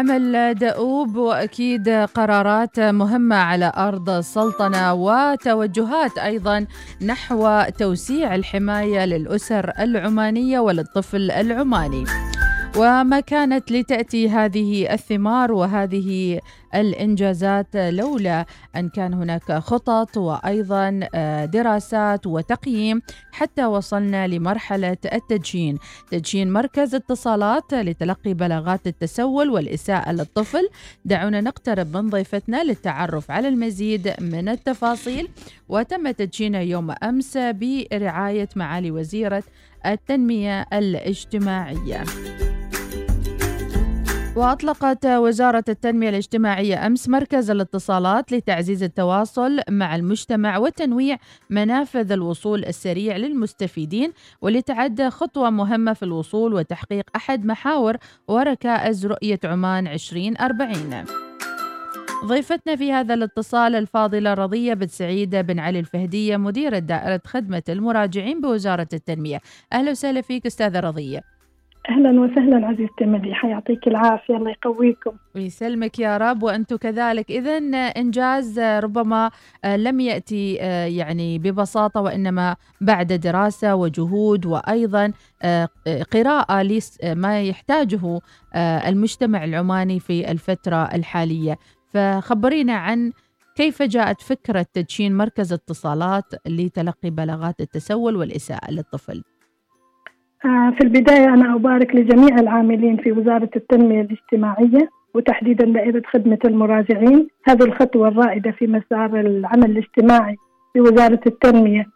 عمل دؤوب وأكيد قرارات مهمة على أرض السلطنه وتوجهات أيضا نحو توسيع الحماية للأسر العمانية وللطفل العماني. وما كانت لتأتي هذه الثمار وهذه الإنجازات لولا أن كان هناك خطط وأيضا آه، دراسات وتقييم حتى وصلنا لمرحلة التدشين. تدشين مركز اتصالات لتلقي بلاغات التسول والإساءة للطفل. دعونا نقترب من ضيفتنا للتعرف على المزيد من التفاصيل. وتم تدشينه يوم أمس برعاية معالي وزيرة التنمية الاجتماعية. وأطلقت وزارة التنمية الاجتماعية أمس مركز الاتصالات لتعزيز التواصل مع المجتمع وتنويع منافذ الوصول السريع للمستفيدين ولتعد خطوة مهمة في الوصول وتحقيق أحد محاور وركائز رؤية عمان 2040 ضيفتنا في هذا الاتصال الفاضلة رضية بن سعيدة بن علي الفهدية مديرة دائرة خدمة المراجعين بوزارة التنمية. أهلا وسهلا فيك أستاذة رضية. أهلا وسهلا عزيزتي مديحه يعطيك العافية الله يقويكم. ويسلمك يا رب وأنتم كذلك. اذا إنجاز ربما لم يأتي يعني ببساطة وإنما بعد دراسة وجهود وأيضا قراءة لما يحتاجه المجتمع العماني في الفترة الحالية. فخبرينا عن كيف جاءت فكرة تدشين مركز اتصالات لتلقي بلاغات التسول والإساءة للطفل. آه، في البداية أنا أبارك لجميع العاملين في وزارة التنمية الاجتماعية وتحديدا دائرة خدمة المراجعين. هذه الخطوة الرائدة في مسار العمل الاجتماعي في وزارة التنمية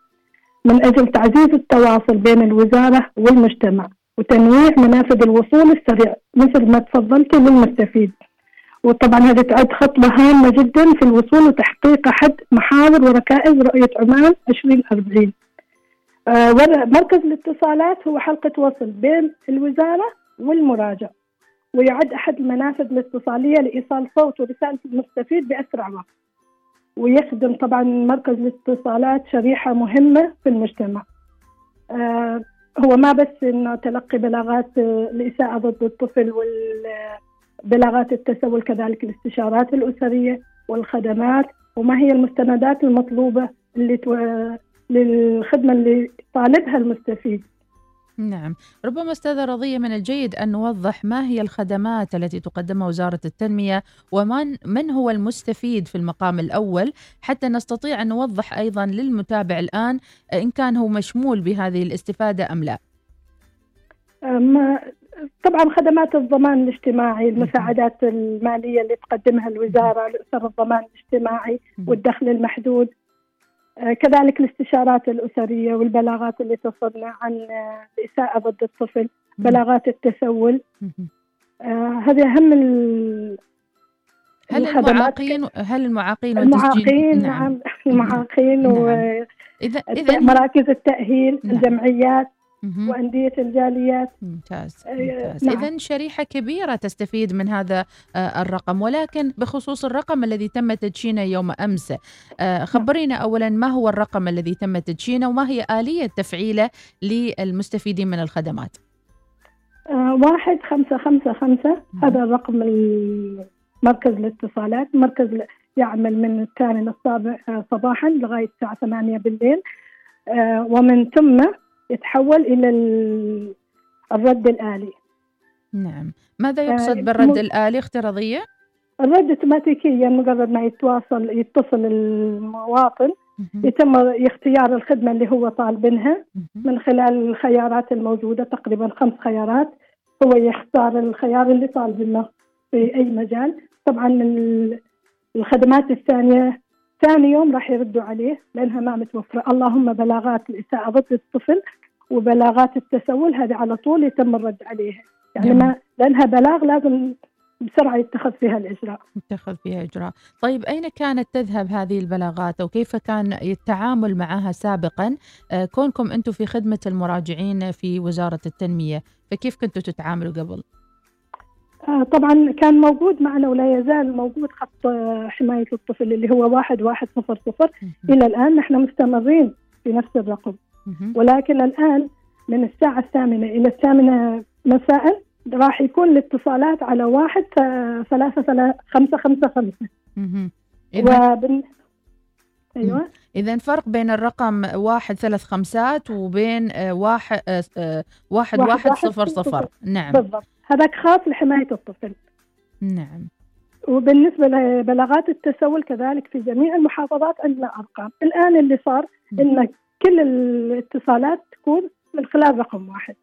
من أجل تعزيز التواصل بين الوزارة والمجتمع وتنويع منافذ الوصول السريع مثل ما تفضلت للمستفيد. وطبعا هذه تعد خطوة هامة جدا في الوصول وتحقيق أحد محاور وركائز رؤية عمان 2040 آه، مركز الاتصالات هو حلقة وصل بين الوزارة والمراجع ويعد أحد المنافذ الاتصالية لإيصال صوت ورسالة المستفيد بأسرع وقت. ويخدم طبعا مركز الاتصالات شريحة مهمة في المجتمع. آه هو ما بس إنه تلقي بلاغات الإساءة ضد الطفل والبلاغات التسول كذلك الاستشارات الأسرية والخدمات وما هي المستندات المطلوبة اللي للخدمة اللي طالبها المستفيد. نعم. ربما أستاذة رضية من الجيد أن نوضح ما هي الخدمات التي تقدمها وزارة التنمية ومن من هو المستفيد في المقام الأول حتى نستطيع أن نوضح أيضا للمتابع الآن إن كان هو مشمول بهذه الاستفادة أم لا. طبعا خدمات الضمان الاجتماعي المساعدات المالية اللي تقدمها الوزارة لأسر الضمان الاجتماعي والدخل المحدود. كذلك الاستشارات الأسرية والبلاغات اللي تصلنا عن آه، الإساءة ضد الطفل بلاغات التسول. آه، هذه أهم هل المعاقين هل المعاقين المعاقين نعم, نعم. المعاقين نعم. و إذا إذا مراكز التأهيل نعم. الجمعيات. وأندية الجاليات. ممتاز, آه، ممتاز. نعم. اذا شريحة كبيرة تستفيد من هذا آه، الرقم ولكن بخصوص الرقم الذي تم تدشينه يوم أمس آه، نعم. خبرينا اولا ما هو الرقم الذي تم تدشينه وما هي آلية تفعيله للمستفيدين من الخدمات؟ واحد خمسة خمسة خمسة. هذا الرقم مركز الاتصالات. مركز يعمل من الثاني للسابع صباحا لغاية الساعة ثمانية بالليل. ومن ثم يتحول إلى الرد الآلي. نعم. ماذا يقصد بالرد الآلي؟ اختراضية؟ الرد اوتوماتيكيا مجرد ما يتواصل يتصل المواطن يتم اختيار الخدمة اللي هو طالبينها. من خلال الخيارات الموجودة تقريبا خمس خيارات هو يختار الخيار اللي طالبينه في أي مجال. طبعا الخدمات الثانية ثاني يوم راح يردوا عليه لأنها ما متوفرة اللهم بلاغات الإساءة ضد الطفل وبلاغات التسول هذه على طول يتم الرد عليها يعني نعم. ما لأنها بلاغ لازم بسرعة يتخذ فيها الإجراء. يتخذ فيها إجراء، طيب أين كانت تذهب هذه البلاغات أو كيف كان التعامل معها سابقا؟ آه، كونكم أنتم في خدمة المراجعين في وزارة التنمية، فكيف كنتوا تتعاملوا قبل؟ آه، طبعا كان موجود معنا ولا يزال موجود خط آه، حماية الطفل اللي هو واحد واحد صفر صفر. إلى الآن نحن مستمرين في نفس الرقم. ولكن الآن من الساعة الثامنة إلى الثامنة مساء راح يكون الاتصالات على واحد ف- ثلاثة خمسة خمسة خمسة. وبن... أيوة. إذا فرق بين الرقم واحد ثلاث خمسات وبين آه، واحد آه، آه، واحد واحد واحد واحد صفر صفر. صفر. نعم. بالضبط. هذاك خاص لحماية الطفل. نعم. وبالنسبة لبلاغات التسول كذلك في جميع المحافظات عندنا أرقام. الآن اللي صار إن كل الاتصالات تكون من خلال رقم واحد.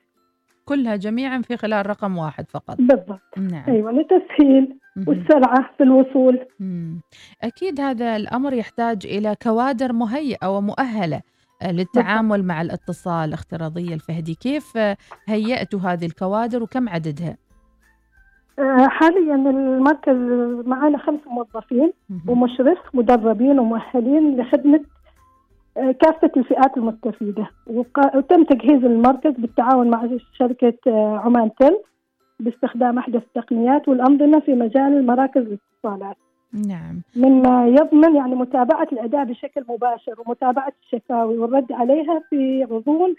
كلها جميعا في خلال رقم واحد فقط. بالضبط. نعم. أيوة لتسهيل. والسرعة في الوصول. مم. أكيد هذا الأمر يحتاج إلى كوادر مهيئة ومؤهلة للتعامل مع الاتصال الافتراضية الفهدي كيف هيأتوا هذه الكوادر وكم عددها؟ آه، حاليا المركز معنا خمس موظفين. ومشرف مدربين ومؤهلين لخدمة آه، كافة الفئات المستفيدة وتم تجهيز المركز بالتعاون مع شركة آه، عمان تل باستخدام أحدث التقنيات والأنظمة في مجال مراكز الاتصالات نعم. مما يضمن يعني متابعة الأداء بشكل مباشر ومتابعة الشكاوي والرد عليها في غضون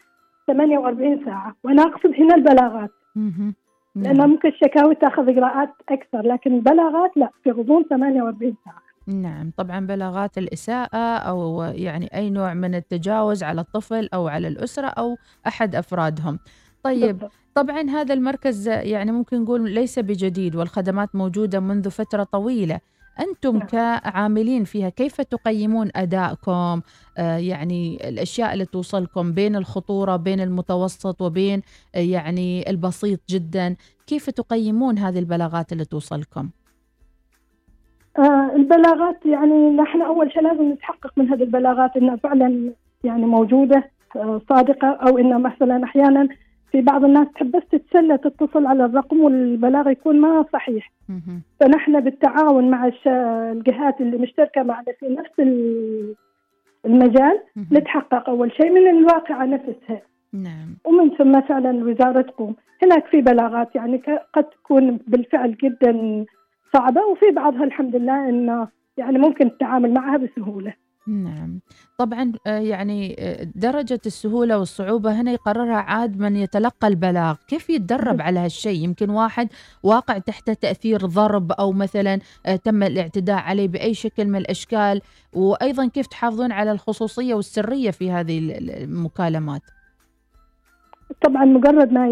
48 ساعة. وأنا أقصد هنا البلاغات. مهم. لأن نعم. ممكن الشكاوي تأخذ إجراءات أكثر لكن البلاغات لا في غضون 48 ساعة. نعم. طبعا بلاغات الإساءة أو يعني أي نوع من التجاوز على الطفل أو على الأسرة أو أحد أفرادهم. طيب بالضبط. طبعا هذا المركز يعني ممكن نقول ليس بجديد والخدمات موجودة منذ فترة طويلة. أنتم نعم. كعاملين فيها كيف تقيمون أدائكم آه يعني الأشياء اللي توصلكم بين الخطورة بين المتوسط وبين آه يعني البسيط جدا كيف تقيمون هذه البلاغات اللي توصلكم آه البلاغات يعني نحن أول شيء لازم نتحقق من هذه البلاغات إنها فعلا يعني موجودة آه صادقة أو إنها مثلا أحيانا في بعض الناس تحب بس تتسلى تتصل على الرقم والبلاغ يكون ما صحيح. فنحن بالتعاون مع الجهات اللي مشتركة معنا في نفس ال- المجال. نتحقق أول شيء من الواقعة نفسها. نعم. ومن ثم فعلا الوزارة تقوم. هناك في بلاغات يعني قد تكون بالفعل جدا صعبة وفي بعضها الحمد لله إنه يعني ممكن التعامل معها بسهولة. نعم. طبعا آه، يعني آه، درجة السهولة والصعوبة هنا يقررها عاد من يتلقى البلاغ. كيف يتدرب على هالشيء؟ يمكن واحد واقع تحت تأثير ضرب أو مثلا آه، تم الاعتداء عليه بأي شكل من الأشكال. وأيضا كيف تحافظون على الخصوصية والسرية في هذه ال- ال- المكالمات؟ طبعا مجرد ما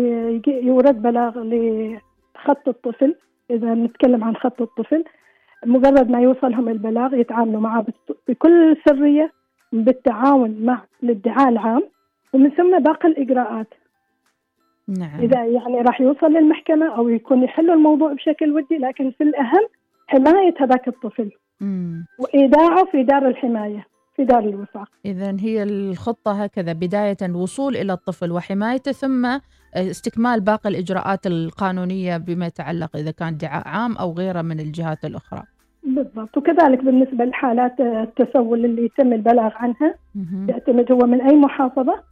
يورد بلاغ لخط الطفل إذا نتكلم عن خط الطفل مجرد ما يوصلهم البلاغ يتعاملوا معه بكل سرية بالتعاون مع الادعاء العام ومن ثم باقي الإجراءات. نعم. إذا يعني راح يوصل للمحكمة أو يكون يحلوا الموضوع بشكل ودي لكن في الأهم حماية هذاك الطفل. مم. وإيداعه في دار الحماية في دار الوفاق. إذا هي الخطة هكذا بداية الوصول إلى الطفل وحمايته ثم استكمال باقي الإجراءات القانونية بما يتعلق إذا كان ادعاء عام أو غيره من الجهات الأخرى بالضبط وكذلك بالنسبة لحالات التسول اللي يتم البلاغ عنها. يعتمد هو من أي محافظة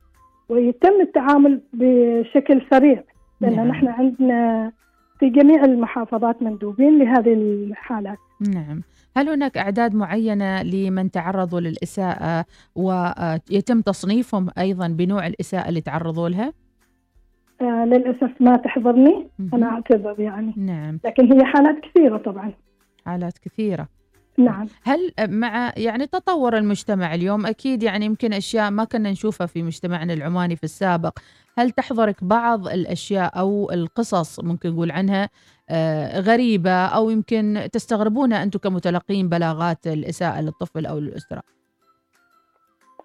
ويتم التعامل بشكل سريع لأن نعم. نحن عندنا في جميع المحافظات مندوبين لهذه الحالات نعم هل هناك أعداد معينة لمن تعرضوا للإساءة ويتم تصنيفهم أيضا بنوع الإساءة اللي تعرضوا لها؟ آه للأسف ما تحضرني. مهم. أنا أعتذر يعني. نعم. لكن هي حالات كثيرة طبعا. حالات كثيرة. نعم. هل مع يعني تطور المجتمع اليوم؟ أكيد يعني يمكن أشياء ما كنا نشوفها في مجتمعنا العماني في السابق. هل تحضرك بعض الأشياء أو القصص ممكن نقول عنها آه، غريبة أو يمكن تستغربونها أنتم كمتلقين بلاغات الإساءة للطفل أو للأسرة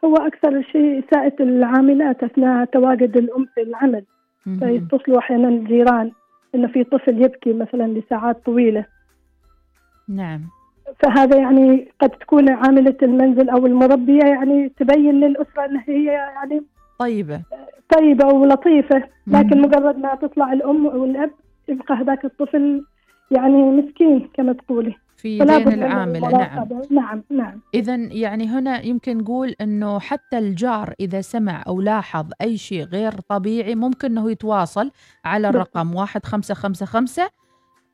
هو أكثر شيء إساءة العاملات أثناء تواجد الأم في العمل. فيتصلوا أحيانا الجيران إنه في طفل يبكي مثلا لساعات طويلة. نعم. فهذا يعني قد تكون عاملة المنزل أو المربية يعني تبين للأسرة أن هي يعني طيبة. طيبة ولطيفة لكن مم. مجرد ما تطلع الأم والأب يبقى هذاك الطفل يعني مسكين كما تقولي. في دين العاملة نعم المراقبة. نعم نعم إذا يعني هنا يمكن نقول أنه حتى الجار إذا سمع أو لاحظ أي شيء غير طبيعي ممكن أنه يتواصل على. الرقم واحد خمسة خمسة خمسة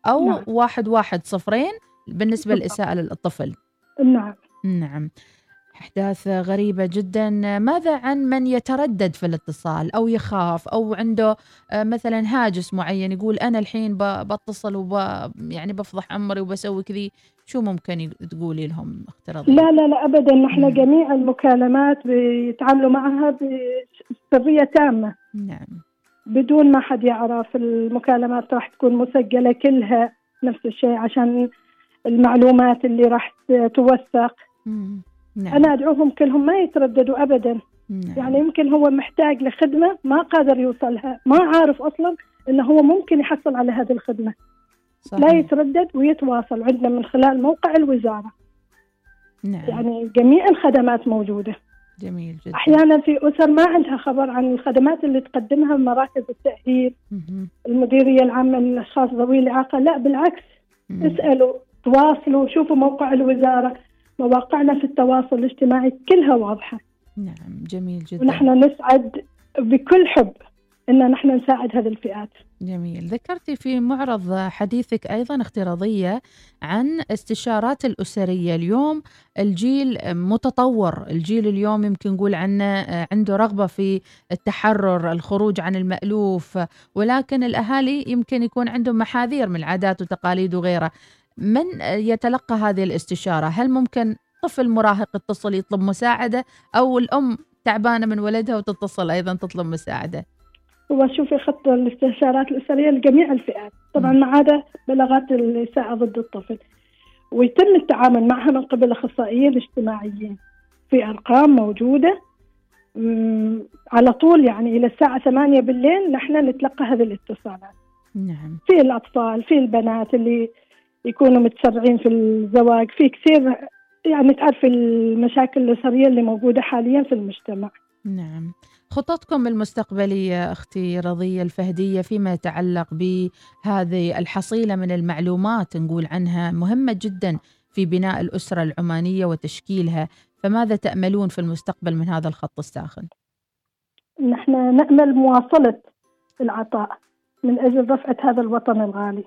أو نعم. واحد واحد صفرين بالنسبة بالضبط. للإساءة للطفل نعم نعم أحداث غريبة جدا. ماذا عن من يتردد في الاتصال أو يخاف أو عنده آه، مثلا هاجس معين يقول أنا الحين بتصل وب يعني بفضح عمري وبسوي كذي شو ممكن تقولي لهم اختراض لا لا لا أبدا. نحن جميع المكالمات بيتعاملوا معها بسرية تامة. نعم. بدون ما حد يعرف المكالمات راح تكون مسجلة كلها نفس الشيء عشان المعلومات اللي راح توثق. نعم. أنا أدعوهم كلهم ما يترددوا أبدا نعم. يعني يمكن هو محتاج لخدمة ما قادر يوصلها ما عارف أصلا أنه هو ممكن يحصل على هذه الخدمة صحيح. لا يتردد ويتواصل عندنا من خلال موقع الوزارة نعم. يعني جميع الخدمات موجودة جميل جدا أحيانا في أسر ما عندها خبر عن الخدمات اللي تقدمها مراكز التأهيل المديرية العامة للأشخاص ذوي الإعاقة لا بالعكس مم. اسألوا تواصلوا شوفوا موقع الوزارة مواقعنا في التواصل الاجتماعي كلها واضحة. نعم جميل جدا. ونحن نسعد بكل حب إن نحن نساعد هذه الفئات. جميل، ذكرتي في معرض حديثك أيضا اختراضية عن استشارات الأسرية، اليوم الجيل متطور، الجيل اليوم يمكن نقول عنه عنده رغبة في التحرر، الخروج عن المألوف، ولكن الأهالي يمكن يكون عندهم محاذير من العادات والتقاليد وغيرها. من يتلقى هذه الاستشارة؟ هل ممكن طفل مراهق يتصل يطلب مساعدة أو الأم تعبانة من ولدها وتتصل أيضا تطلب مساعدة؟ هو شوفي خط الاستشارات الأسرية لجميع الفئات. طبعا ما عدا بلاغات الإساءة ضد الطفل. ويتم التعامل معها من قبل أخصائيين اجتماعيين. في أرقام موجودة. على طول يعني إلى الساعة 8 بالليل نحن نتلقى هذه الاتصالات. نعم. في الأطفال في البنات اللي يكونوا متسرعين في الزواج. في كثير يعني تعرف المشاكل الأسرية اللي موجودة حاليا في المجتمع. نعم. خططكم المستقبلية أختي رضية الفهدية فيما يتعلق بهذه الحصيلة من المعلومات نقول عنها مهمة جدا في بناء الأسرة العمانية وتشكيلها. فماذا تأملون في المستقبل من هذا الخط الساخن؟ نحن نأمل مواصلة العطاء من أجل رفعة هذا الوطن الغالي.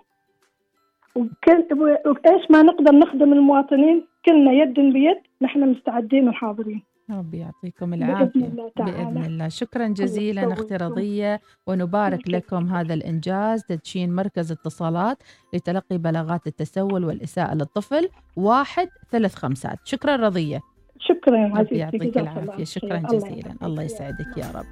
وكل وإيش ما نقدر نخدم المواطنين؟ كلنا يد بيد نحن مستعدين وحاضرين. ربي يعطيكم العافية. بإذن الله, تعالى. بإذن الله. شكرا جزيلا أختي رضية ونبارك لكم هذا الإنجاز تدشين مركز اتصالات لتلقي بلاغات التسول والإساءة للطفل. واحد ثلاث خمسات. شكرا رضية. شكرا عزيزتي. يعطيك العافية. شكرا جزيلا. الله يسعدك يا رب.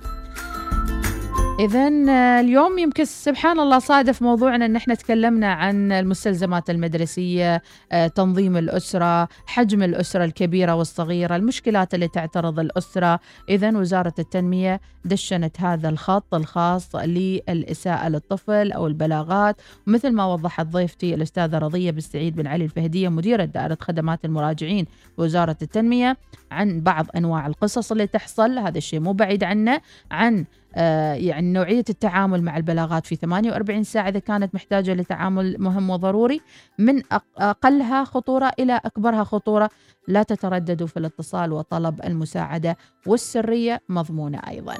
إذا آه، اليوم يمكن سبحان الله صادف موضوعنا أن إحنا تكلمنا عن المستلزمات المدرسية آه، تنظيم الأسرة حجم الأسرة الكبيرة والصغيرة المشكلات اللي تعترض الأسرة. إذا وزارة التنمية دشنت هذا الخط الخاص للإساءة للطفل أو البلاغات. ومثل ما وضحت ضيفتي الأستاذة رضية بالسعيد بن علي الفهدية مديرة دائرة خدمات المراجعين بوزارة التنمية عن بعض أنواع القصص اللي تحصل. هذا الشيء مو بعيد عنه عن يعني نوعية التعامل مع البلاغات في 48 ساعة إذا كانت محتاجة لتعامل مهم وضروري من أقلها خطورة إلى أكبرها خطورة. لا تترددوا في الاتصال وطلب المساعدة والسرية مضمونة أيضاً.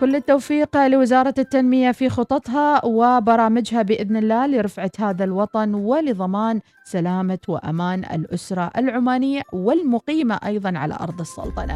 كل التوفيق لوزارة التنمية في خططها وبرامجها بإذن الله لرفعة هذا الوطن ولضمان سلامة وأمان الأسرة العمانية والمقيمة أيضا على أرض السلطنة.